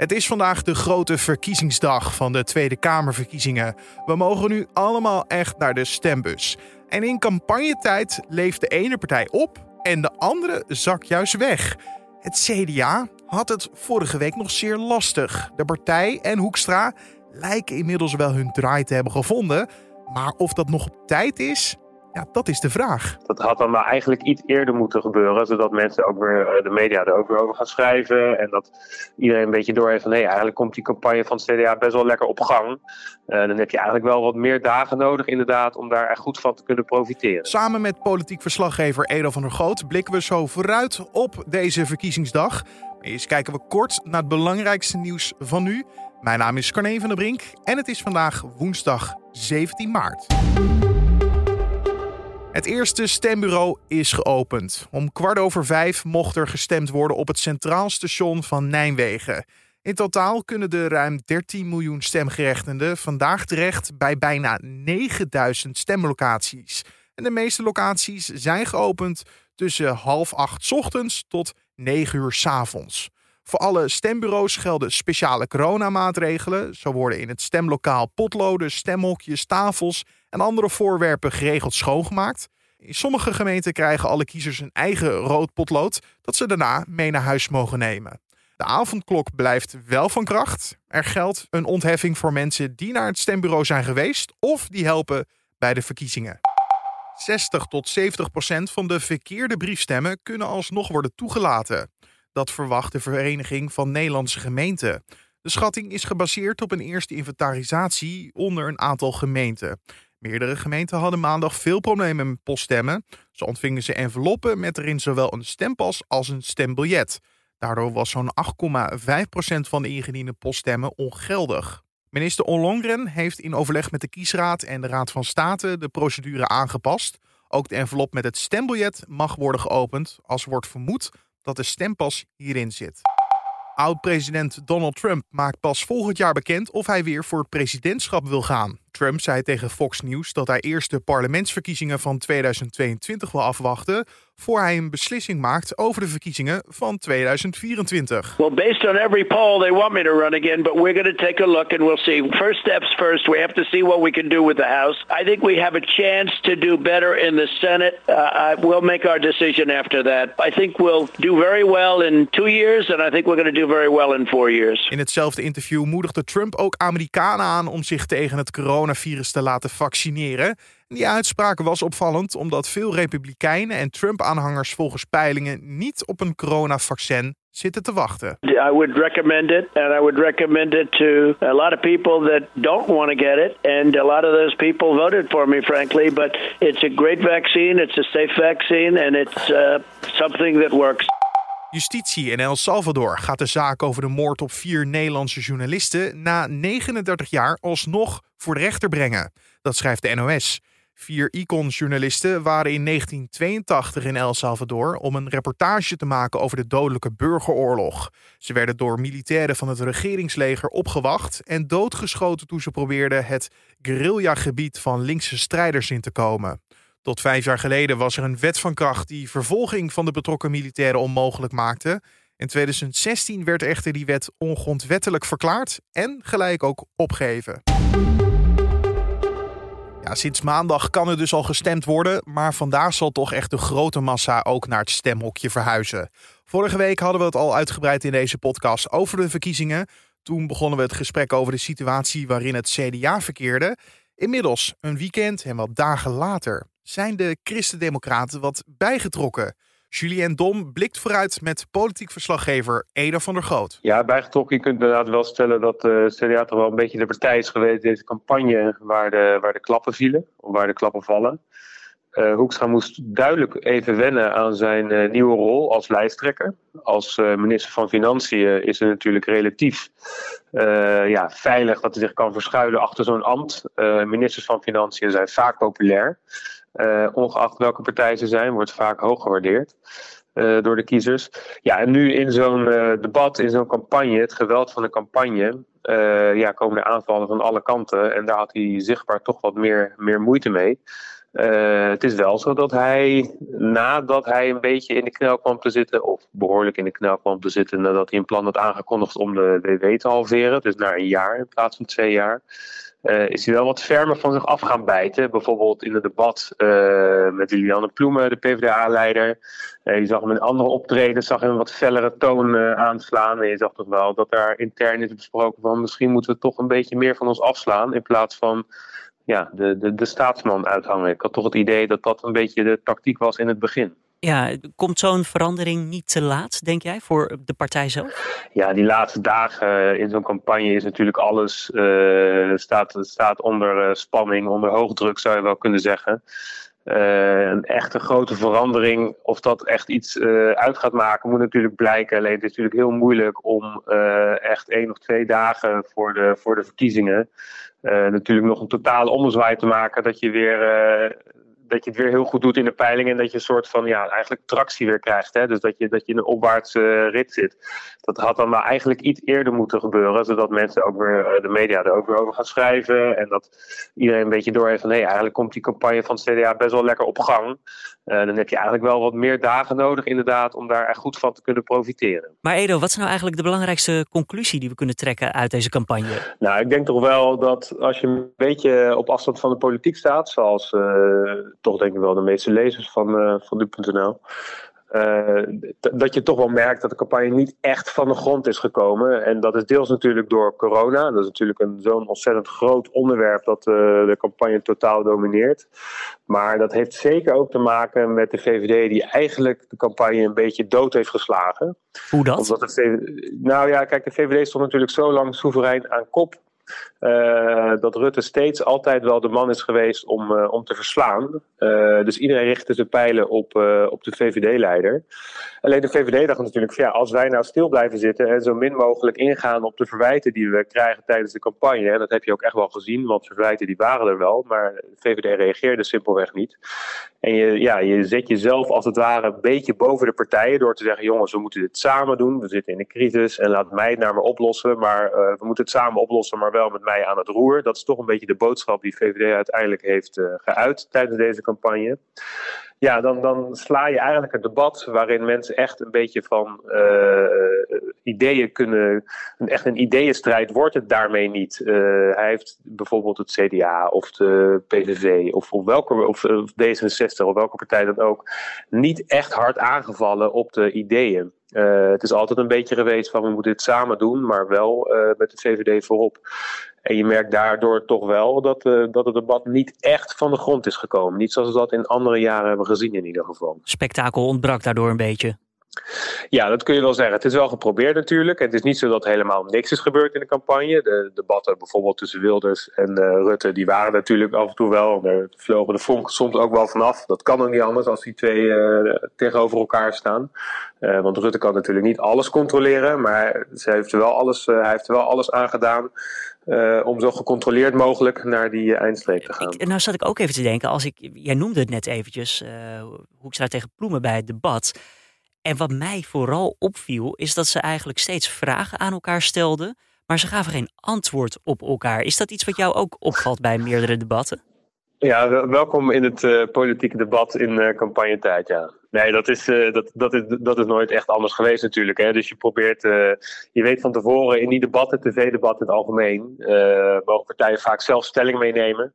Het is vandaag de grote verkiezingsdag van de Tweede Kamerverkiezingen. We mogen nu allemaal echt naar de stembus. En in campagnetijd leeft de ene partij op en de andere zakt juist weg. Het CDA had het vorige week nog zeer lastig. De partij en Hoekstra lijken inmiddels wel hun draai te hebben gevonden. Maar of dat nog op tijd is, ja, dat is de vraag. Dat had dan maar eigenlijk iets eerder moeten gebeuren, zodat mensen ook weer, eh, de media er ook weer over gaan schrijven. En dat iedereen een beetje door heeft van, hé, eigenlijk komt die campagne van het CDA best wel lekker op gang. Uh, dan heb je eigenlijk wel wat meer dagen nodig, inderdaad, om daar echt goed van te kunnen profiteren. Samen met politiek verslaggever Edo van der Goot blikken we zo vooruit op deze verkiezingsdag. Eerst kijken we kort naar het belangrijkste nieuws van nu. Mijn naam is Carne van der Brink en het is vandaag woensdag 17 maart. Het eerste stembureau is geopend. Om kwart over vijf mocht er gestemd worden op het Centraal Station van Nijmegen. In totaal kunnen de ruim 13 miljoen stemgerechtigden vandaag terecht bij bijna 9000 stemlocaties. En de meeste locaties zijn geopend tussen half acht ochtends tot 9 uur s avonds. Voor alle stembureaus gelden speciale coronamaatregelen. Zo worden in het stemlokaal potloden, stemhokjes, tafels en andere voorwerpen geregeld schoongemaakt. In sommige gemeenten krijgen alle kiezers een eigen rood potlood dat ze daarna mee naar huis mogen nemen. De avondklok blijft wel van kracht. Er geldt een ontheffing voor mensen die naar het stembureau zijn geweest of die helpen bij de verkiezingen. 60 tot 70 procent van de verkeerde briefstemmen kunnen alsnog worden toegelaten. Dat verwacht de Vereniging van Nederlandse Gemeenten. De schatting is gebaseerd op een eerste inventarisatie onder een aantal gemeenten. Meerdere gemeenten hadden maandag veel problemen met poststemmen. Zo ontvingen ze enveloppen met erin zowel een stempas als een stembiljet. Daardoor was zo'n 8,5% van de ingediende poststemmen ongeldig. Minister Ollongren heeft in overleg met de kiesraad en de Raad van State de procedure aangepast. Ook de envelop met het stembiljet mag worden geopend als wordt vermoed dat de stempas hierin zit. Oud-president Donald Trump maakt pas volgend jaar bekend of hij weer voor het presidentschap wil gaan. Trump zei tegen Fox News dat hij eerst de parlementsverkiezingen van 2022 wil afwachten voor hij een beslissing maakt over de verkiezingen van 2024. Well, based on every poll, they want me to run again, but we're going to take a look and we'll see. First steps first. We have to see what we can do with the House. I think we have a chance to do better in the Senate. Uh, we'll make our decision after that. I think we'll do very well in two years, and I think we're going to do very well in four years. In hetzelfde interview moedigde Trump ook Amerikanen aan om zich tegen het coronavirus te laten vaccineren. Die uitspraak was opvallend omdat veel Republikeinen en Trump-aanhangers volgens peilingen niet op een coronavaccin zitten te wachten. I would recommend it and I would recommend it to a lot of people that don't want to get it and a lot of those people voted for me frankly but it's a great vaccine, it's a safe vaccine and it's uh, something that works. Justitie in El Salvador gaat de zaak over de moord op vier Nederlandse journalisten na 39 jaar alsnog voor de rechter brengen. Dat schrijft de NOS. Vier Icon-journalisten waren in 1982 in El Salvador om een reportage te maken over de dodelijke burgeroorlog. Ze werden door militairen van het regeringsleger opgewacht en doodgeschoten toen ze probeerden het guerrilla-gebied van linkse strijders in te komen. Tot vijf jaar geleden was er een wet van kracht die vervolging van de betrokken militairen onmogelijk maakte. In 2016 werd echter die wet ongrondwettelijk verklaard en gelijk ook opgeheven. Sinds maandag kan er dus al gestemd worden, maar vandaag zal toch echt de grote massa ook naar het stemhokje verhuizen. Vorige week hadden we het al uitgebreid in deze podcast over de verkiezingen. Toen begonnen we het gesprek over de situatie waarin het CDA verkeerde. Inmiddels, een weekend en wat dagen later, zijn de Christen-Democraten wat bijgetrokken. Julien Dom blikt vooruit met politiek verslaggever Eda van der Groot. Ja, bijgetrokken. Je kunt inderdaad wel stellen dat de uh, CDA toch wel een beetje de partij is geweest deze campagne waar de, waar de klappen vielen, of waar de klappen vallen. Uh, Hoekstra moest duidelijk even wennen aan zijn uh, nieuwe rol als lijsttrekker. Als minister van Financiën is het natuurlijk relatief ja, veilig dat hij zich kan verschuilen achter zo'n ambt. ministers van Financiën zijn vaak populair. Uh, ongeacht welke partij ze zijn, wordt vaak hoog gewaardeerd uh, door de kiezers. Ja, en nu in zo'n uh, debat, in zo'n campagne, het geweld van de campagne, ja, komen er aanvallen van alle kanten. En daar had hij zichtbaar toch wat meer, meer moeite mee. het is wel zo dat hij, nadat hij een beetje in de knel kwam te zitten, of behoorlijk in de knel kwam te zitten, nadat hij een plan had aangekondigd om de WW te halveren, dus na een jaar in plaats van twee jaar, uh, is hij wel wat fermer van zich af gaan bijten. Bijvoorbeeld in het debat uh, met Liliane Ploemen, de PvdA-leider. Uh, je zag hem in andere optreden, zag hem een wat fellere toon aanslaan. En je zag toch wel dat daar intern is besproken van misschien moeten we toch een beetje meer van ons afslaan. In plaats van ja, de, de, de staatsman uithangen. Ik had toch het idee dat dat een beetje de tactiek was in het begin. Ja, komt zo'n verandering niet te laat, denk jij, voor de partij zelf? Ja, die laatste dagen in zo'n campagne is natuurlijk alles uh, staat, staat onder uh, spanning, onder hoogdruk zou je wel kunnen zeggen. Uh, een echte grote verandering, of dat echt iets uit gaat maken, moet natuurlijk blijken. Alleen het is natuurlijk heel moeilijk om echt één of twee dagen voor de, voor de verkiezingen natuurlijk nog een totale ommezwaai te maken. Dat je weer dat je het weer heel goed doet in de peiling en dat je een soort van ja, eigenlijk tractie weer krijgt. Hè? Dus dat je, dat je in een opwaartse uh, rit zit. Dat had dan maar eigenlijk iets eerder moeten gebeuren, zodat mensen ook weer, eh, de media er ook weer over gaan schrijven. En dat iedereen een beetje doorheeft van hé, eigenlijk komt die campagne van het CDA best wel lekker op gang. Uh, dan heb je eigenlijk wel wat meer dagen nodig, inderdaad, om daar echt goed van te kunnen profiteren. Maar Edo, wat is nou eigenlijk de belangrijkste conclusie die we kunnen trekken uit deze campagne? Nou, ik denk toch wel dat als je een beetje op afstand van de politiek staat, zoals uh, toch denk ik wel de meeste lezers van, uh, van nu.nl. Uh, dat je toch wel merkt dat de campagne niet echt van de grond is gekomen. En dat is deels natuurlijk door corona. Dat is natuurlijk een, zo'n ontzettend groot onderwerp dat uh, de campagne totaal domineert. Maar dat heeft zeker ook te maken met de VVD, die eigenlijk de campagne een beetje dood heeft geslagen. Hoe dat? Omdat de VVD, nou ja, kijk, de VVD stond natuurlijk zo lang soeverein aan kop uh, dat Rutte steeds altijd wel de man is geweest om, uh, om te verslaan. Uh, dus iedereen richtte zijn pijlen op, op de VVD-leider. Alleen de VVD dacht natuurlijk van ja, als wij nou stil blijven zitten en zo min mogelijk ingaan op de verwijten die we krijgen tijdens de campagne. Dat heb je ook echt wel gezien, want verwijten die waren er wel, maar de VVD reageerde simpelweg niet. En je, ja, je zet jezelf als het ware een beetje boven de partijen door te zeggen: jongens, we moeten dit samen doen. We zitten in een crisis en laat mij het naar me oplossen. Maar we moeten het samen oplossen, maar wel met mij aan het roer. Dat is toch een beetje de boodschap die VVD uiteindelijk heeft uh, geuit tijdens deze campagne. Ja, dan, dan sla je eigenlijk een debat waarin mensen echt een beetje van uh, ideeën kunnen. Echt een ideeënstrijd wordt het daarmee niet. Uh, hij heeft bijvoorbeeld het CDA of de PVV of, of, welke, of, of D66 of welke partij dan ook niet echt hard aangevallen op de ideeën. Uh, het is altijd een beetje geweest van we moeten dit samen doen, maar wel uh, met de VVD voorop. En je merkt daardoor toch wel dat, dat het debat niet echt van de grond is gekomen. Niet zoals we dat in andere jaren hebben gezien in ieder geval. Spektakel ontbrak daardoor een beetje. Ja, dat kun je wel zeggen. Het is wel geprobeerd natuurlijk. Het is niet zo dat helemaal niks is gebeurd in de campagne. De debatten bijvoorbeeld tussen Wilders en uh, Rutte, die waren natuurlijk af en toe wel. Daar vlogen de vonken soms ook wel vanaf. Dat kan ook niet anders als die twee uh, tegenover elkaar staan. Uh, want Rutte kan natuurlijk niet alles controleren, maar ze heeft er wel alles, hij heeft er wel alles aan gedaan. Uh, om zo gecontroleerd mogelijk naar die eindstreep te gaan. Ik, nou zat ik ook even te denken, als ik, jij noemde het net eventjes, uh, Hoekstra tegen Ploemen bij het debat. En wat mij vooral opviel, is dat ze eigenlijk steeds vragen aan elkaar stelden, maar ze gaven geen antwoord op elkaar. Is dat iets wat jou ook opvalt bij meerdere debatten? Ja, welkom in het uh, politieke debat in uh, campagnetijd, ja. Nee, dat is, uh, dat, dat, is, dat is nooit echt anders geweest natuurlijk. Hè? Dus je probeert, je weet van tevoren in die debatten, tv-debatten in het algemeen, mogen partijen vaak zelf stelling meenemen.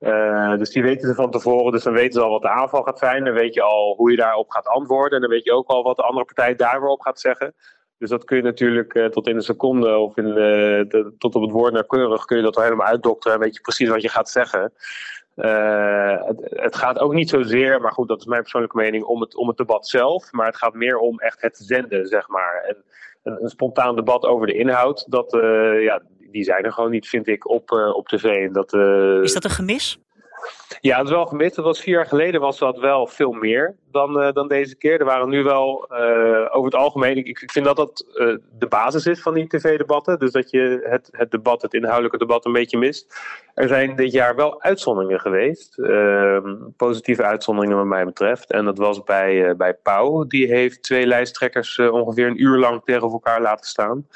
Uh, dus die weten ze van tevoren, dus dan weten ze al wat de aanval gaat zijn. Dan weet je al hoe je daarop gaat antwoorden. En dan weet je ook al wat de andere partij daar weer op gaat zeggen. Dus dat kun je natuurlijk uh, tot in een seconde of in, de, tot op het woord nauwkeurig kun je dat al helemaal uitdokteren. En weet je precies wat je gaat zeggen. Het, het, gaat ook niet zozeer, maar goed, dat is mijn persoonlijke mening, om het, om het debat zelf. Maar het gaat meer om echt het zenden, zeg maar. En een, een spontaan debat over de inhoud, dat, ja, die zijn er gewoon niet, vind ik, op, uh, op tv. Dat, uh... Is dat een gemis? Ja, het is wel gemis. Dat was vier jaar geleden was dat wel veel meer dan, uh, dan deze keer. Er waren nu wel over het algemeen. Ik, ik vind dat dat de basis is van die tv-debatten. Dus dat je het, het debat, het inhoudelijke debat, een beetje mist. Er zijn dit jaar wel uitzonderingen geweest. Ehm, positieve uitzonderingen, wat mij betreft. En dat was bij, bij Pauw. Die heeft twee lijsttrekkers ongeveer een uur lang tegen elkaar laten staan.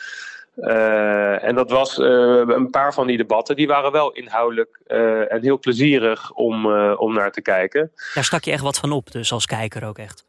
Uh, en dat was een paar van die debatten, die waren wel inhoudelijk en heel plezierig om, om naar te kijken. Daar stak je echt wat van op, dus als kijker ook echt.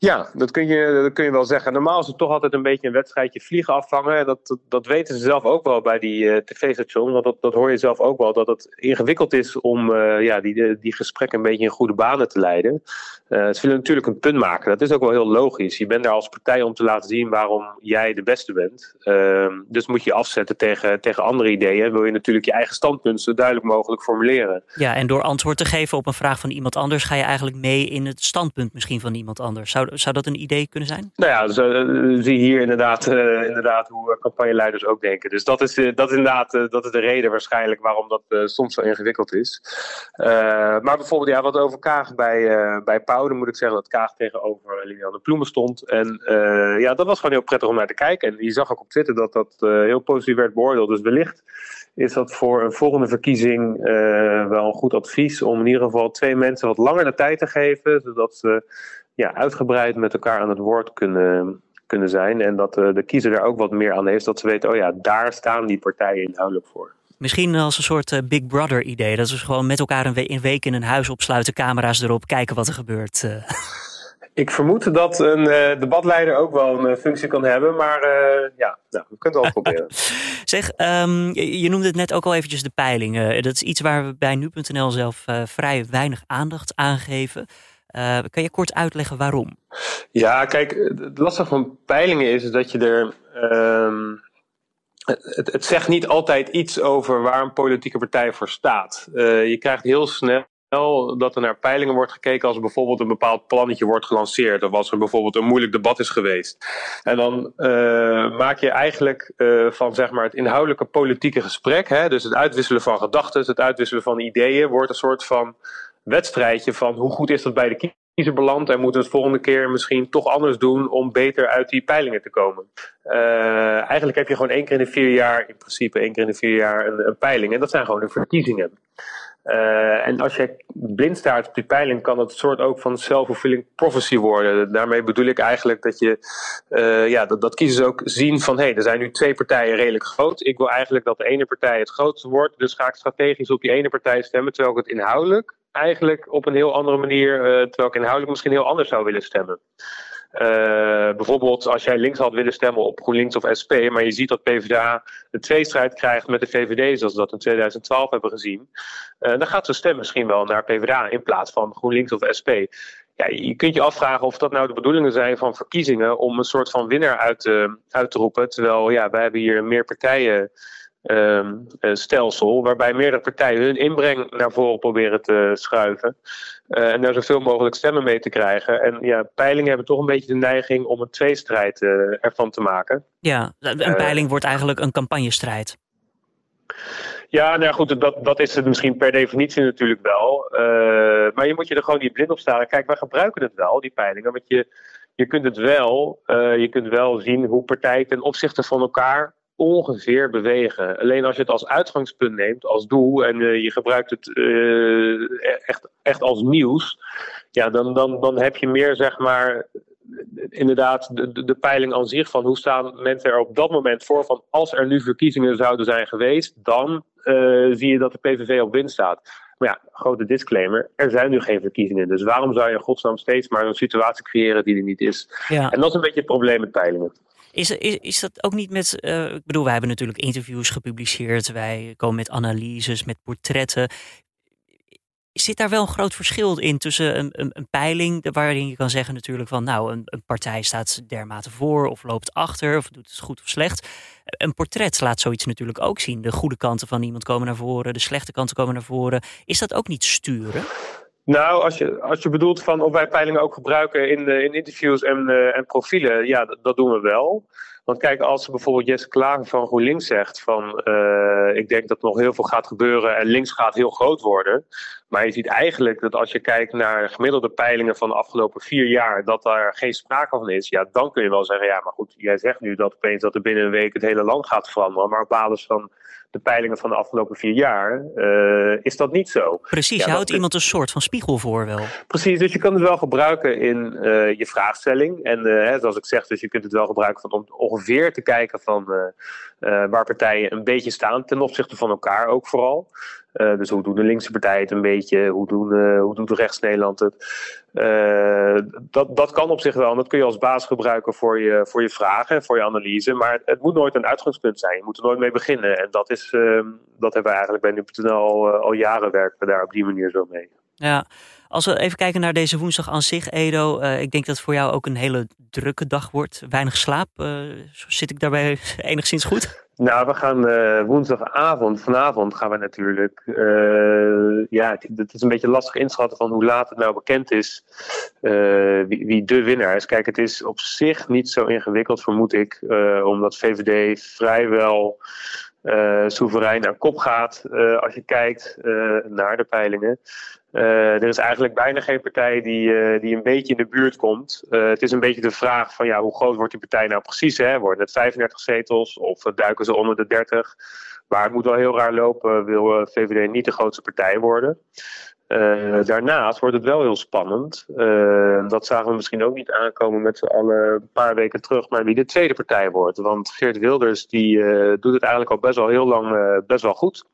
Ja, dat kun, je, dat kun je wel zeggen. Normaal is het toch altijd een beetje een wedstrijdje vliegen afvangen. Dat, dat, weten ze zelf ook wel bij die uh, tv-stations. Want dat, dat hoor je zelf ook wel. Dat het ingewikkeld is om uh, ja, die, die gesprekken een beetje in goede banen te leiden. Uh, ze willen natuurlijk een punt maken. Dat is ook wel heel logisch. Je bent daar als partij om te laten zien waarom jij de beste bent. Ehm, dus moet je afzetten tegen, tegen andere ideeën. Wil je natuurlijk je eigen standpunt zo duidelijk mogelijk formuleren. Ja, en door antwoord te geven op een vraag van iemand anders... ga je eigenlijk mee in het standpunt misschien van iemand anders. Zou, zou dat een idee kunnen zijn? Nou ja, zo, uh, zie je hier inderdaad, uh, inderdaad hoe campagneleiders ook denken. Dus dat is, dat inderdaad dat is de reden waarschijnlijk waarom dat soms zo ingewikkeld is. maar bijvoorbeeld ja, wat over Kaag bij, bij Pauw moet ik zeggen dat Kaag tegenover Liliane Ploemen stond. En ja, dat was gewoon heel prettig om naar te kijken. En je zag ook op Twitter dat dat heel positief werd beoordeeld. Dus wellicht is dat voor een volgende verkiezing uh, wel een goed advies om in ieder geval twee mensen wat langer de tijd te geven. Zodat ze ja, uitgebreid met elkaar aan het woord kunnen, kunnen zijn. En dat de kiezer daar ook wat meer aan heeft. Dat ze weten, oh ja, daar staan die partijen inhoudelijk voor. Misschien als een soort uh, Big Brother idee. Dat is gewoon met elkaar een, we een, week in een huis opsluiten, camera's erop, kijken wat er gebeurt. Ik vermoed dat een uh, debatleider ook wel een functie kan hebben, maar ja, nou, we kunnen het wel proberen. zeg, um, je, je, noemde het net ook al eventjes de peilingen. dat is iets waar we bij nu.nl zelf vrij weinig aandacht aan geven. kan je kort uitleggen waarom? Ja, kijk, het lastige van peilingen is dat je er. Ehm, het, het, zegt niet altijd iets over waar een politieke partij voor staat. Uh, je krijgt heel snel dat er naar peilingen wordt gekeken als er bijvoorbeeld een bepaald plannetje wordt gelanceerd. Of als er bijvoorbeeld een moeilijk debat is geweest. En dan uh, maak je eigenlijk uh, van zeg maar, het inhoudelijke politieke gesprek, hè, dus het uitwisselen van gedachten, het uitwisselen van ideeën, wordt een soort van wedstrijdje van hoe goed is dat bij de kiezer belandt en moeten we het volgende keer misschien toch anders doen om beter uit die peilingen te komen. Uh, eigenlijk heb je gewoon één keer in de vier jaar, in principe één keer in de vier jaar, een, een peiling. En dat zijn gewoon de verkiezingen. Uh, en als je blind staart op die peiling, kan een soort ook van self-fulfilling prophecy worden. Daarmee bedoel ik eigenlijk dat, je, uh, ja, dat, dat kiezers ook zien van hé, hey, er zijn nu twee partijen redelijk groot. Ik wil eigenlijk dat de ene partij het grootste wordt, dus ga ik strategisch op die ene partij stemmen, terwijl ik het inhoudelijk eigenlijk op een heel andere manier, uh, terwijl ik inhoudelijk misschien heel anders zou willen stemmen. Uh, bijvoorbeeld als jij links had willen stemmen op GroenLinks of SP, maar je ziet dat PvdA de tweestrijd krijgt met de VVD, zoals we dat in 2012 hebben gezien, uh, dan gaat zijn stem misschien wel naar PvdA in plaats van GroenLinks of SP. Ja, je kunt je afvragen of dat nou de bedoelingen zijn van verkiezingen om een soort van winnaar uit te, uit te roepen. Terwijl ja, wij hebben hier meer partijen um, stelsel, waarbij meerdere partijen hun inbreng naar voren proberen te schuiven. Uh, en daar zoveel mogelijk stemmen mee te krijgen. En ja, peilingen hebben toch een beetje de neiging om een tweestrijd uh, ervan te maken. Ja, een peiling wordt eigenlijk een campagnestrijd. Ja, nou goed, dat, dat is het misschien per definitie natuurlijk wel. Uh, maar je moet je er gewoon niet blind op staan. Kijk, wij gebruiken het wel, die peilingen. Want je, je kunt het wel, uh, je kunt wel zien hoe partijen ten opzichte van elkaar ongeveer bewegen. Alleen als je het als uitgangspunt neemt, als doel, en uh, je gebruikt het uh, echt, echt als nieuws, ja, dan, dan, dan heb je meer, zeg maar, inderdaad de, de peiling aan zich van hoe staan mensen er op dat moment voor van als er nu verkiezingen zouden zijn geweest, dan uh, zie je dat de PVV op winst staat. Maar ja, grote disclaimer, er zijn nu geen verkiezingen. Dus waarom zou je in godsnaam steeds maar een situatie creëren die er niet is? Ja. En dat is een beetje het probleem met peilingen. Is, is, is dat ook niet met. Uh, ik bedoel, wij hebben natuurlijk interviews gepubliceerd. Wij komen met analyses, met portretten. Zit daar wel een groot verschil in tussen een, een, een peiling, waarin je kan zeggen natuurlijk van nou, een, een, partij staat dermate voor of loopt achter of doet het goed of slecht. Een portret laat zoiets natuurlijk ook zien. De goede kanten van iemand komen naar voren, de slechte kanten komen naar voren. Is dat ook niet sturen? Nou, als je, als je bedoelt van of wij peilingen ook gebruiken in, in interviews en, uh, en profielen, ja, dat, doen we wel. Want kijk, als bijvoorbeeld Jesse Klaver van GroenLinks zegt van uh, ik denk dat nog heel veel gaat gebeuren en links gaat heel groot worden. Maar je ziet eigenlijk dat als je kijkt naar gemiddelde peilingen van de afgelopen vier jaar, dat daar geen sprake van is. Ja, dan kun je wel zeggen, ja, maar goed, jij zegt nu dat opeens dat er binnen een week het hele land gaat veranderen. Maar op basis van de peilingen van de afgelopen vier jaar, uh, is dat niet zo. Precies, je houdt iemand een soort van spiegel voor wel. Precies, dus je kan het wel gebruiken in uh, je vraagstelling. En uh, hè, zoals ik zeg, dus je kunt het wel gebruiken van ongeveer ongeveer te kijken van waar partijen een beetje staan ten opzichte van elkaar ook vooral. Dus hoe doen de linkse partijen het een beetje? Hoe, doen, hoe doet rechts-Nederland het? dat, dat kan op zich wel en dat kun je als basis gebruiken voor je, voor je vragen, voor je analyse. Maar het moet nooit een uitgangspunt zijn. Je moet er nooit mee beginnen. En dat, is, ehm, dat hebben we eigenlijk bij nu.nl al, al jaren werken we daar op die manier zo mee. Ja, als we even kijken naar deze woensdag aan zich, Edo. Uh, ik denk dat het voor jou ook een hele drukke dag wordt. Weinig slaap. Uh, zit ik daarbij enigszins goed? Nou, we gaan uh, woensdagavond, vanavond gaan we natuurlijk. ja, het, is een beetje lastig inschatten van hoe laat het nou bekend is wie, wie, de winnaar is. Kijk, het is op zich niet zo ingewikkeld, vermoed ik, omdat VVD vrijwel uh, soeverein naar kop gaat als je kijkt naar de peilingen. Er is eigenlijk bijna geen partij die, die een beetje in de buurt komt. het is een beetje de vraag van ja, hoe groot wordt die partij nou precies? Hè? Worden het 35 zetels of duiken ze onder de 30? Maar het moet wel heel raar lopen, wil VVD niet de grootste partij worden. Uh, daarnaast wordt het wel heel spannend. Dat zagen we misschien ook niet aankomen met z'n allen een paar weken terug, maar wie de tweede partij wordt. Want Geert Wilders die, doet het eigenlijk al best wel heel lang best wel goed.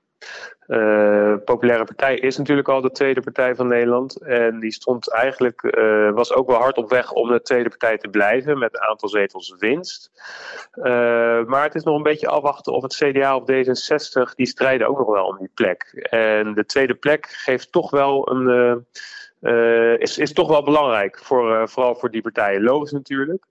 Uh, Populaire Partij is natuurlijk al de tweede partij van Nederland. En die stond eigenlijk, uh, was ook wel hard op weg om de tweede partij te blijven met een aantal zetels winst. Uh, maar het is nog een beetje afwachten of het CDA of D66, die strijden ook nog wel om die plek. En de tweede plek geeft toch wel een, is, is toch wel belangrijk, voor, vooral voor die partijen. Logisch natuurlijk.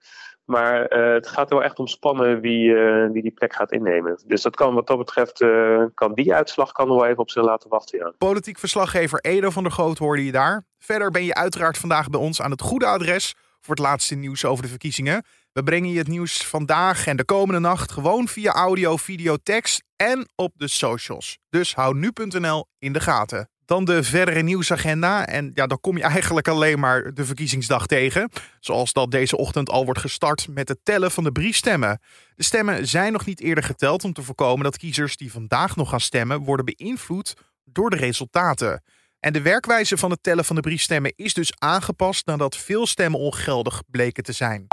Maar uh, het gaat wel echt om spannen wie, uh, wie die plek gaat innemen. Dus dat kan wat dat betreft, uh, kan die uitslag kan wel even op zich laten wachten. Ja. Politiek verslaggever Edo van der Goot hoorde je daar. Verder ben je uiteraard vandaag bij ons aan het goede adres voor het laatste nieuws over de verkiezingen. We brengen je het nieuws vandaag en de komende nacht gewoon via audio, video, tekst en op de socials. Dus hou nu.nl in de gaten. Dan de verdere nieuwsagenda. En ja, dan kom je eigenlijk alleen maar de verkiezingsdag tegen. Zoals dat deze ochtend al wordt gestart met het tellen van de briefstemmen. De stemmen zijn nog niet eerder geteld om te voorkomen dat kiezers die vandaag nog gaan stemmen worden beïnvloed door de resultaten. En de werkwijze van het tellen van de briefstemmen is dus aangepast nadat veel stemmen ongeldig bleken te zijn.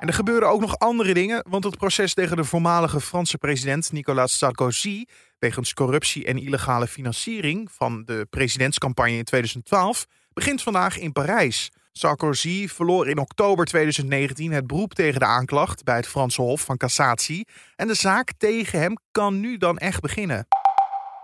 En er gebeuren ook nog andere dingen, want het proces tegen de voormalige Franse president Nicolas Sarkozy wegens corruptie en illegale financiering van de presidentscampagne in 2012 begint vandaag in Parijs. Sarkozy verloor in oktober 2019 het beroep tegen de aanklacht bij het Franse Hof van Cassatie en de zaak tegen hem kan nu dan echt beginnen.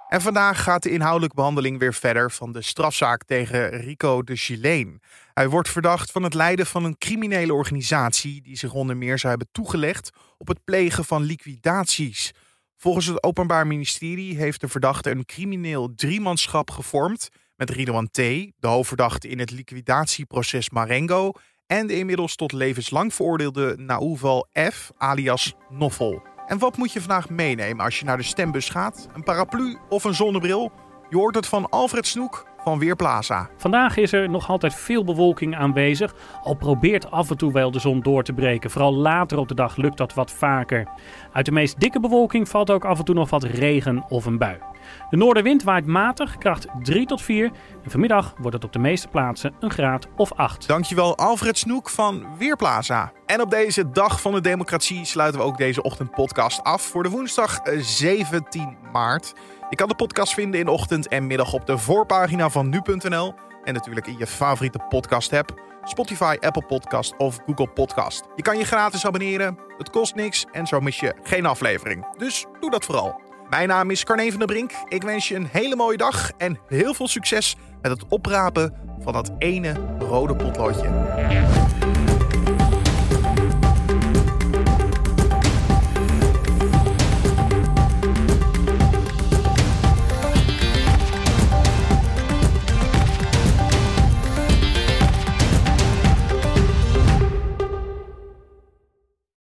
En vandaag gaat de inhoudelijke behandeling weer verder van de strafzaak tegen Rico de Gileen. Hij wordt verdacht van het leiden van een criminele organisatie die zich onder meer zou hebben toegelegd op het plegen van liquidaties. Volgens het Openbaar Ministerie heeft de verdachte een crimineel driemanschap gevormd met Ridwan T., de hoofdverdachte in het liquidatieproces Marengo, en de inmiddels tot levenslang veroordeelde Nauval F. alias Noffel. En wat moet je vandaag meenemen als je naar de stembus gaat? Een paraplu of een zonnebril? Je hoort het van Alfred Snoek van Weerplaza. Vandaag is er nog altijd veel bewolking aanwezig, al probeert af en toe wel de zon door te breken. Vooral later op de dag lukt dat wat vaker. Uit de meest dikke bewolking valt ook af en toe nog wat regen of een bui. De noordenwind waait matig, kracht 3 tot 4. En vanmiddag wordt het op de meeste plaatsen een graad of 8. Dankjewel Alfred Snoek van Weerplaza. En op deze dag van de democratie sluiten we ook deze ochtendpodcast af voor de woensdag 17 maart. Je kan de podcast vinden in ochtend en middag op de voorpagina van nu.nl. En natuurlijk in je favoriete podcast app. Spotify, Apple Podcast of Google Podcast. Je kan je gratis abonneren. Het kost niks en zo mis je geen aflevering. Dus doe dat vooral. Mijn naam is Carne van der Brink. Ik wens je een hele mooie dag en heel veel succes met het oprapen van dat ene rode potloodje.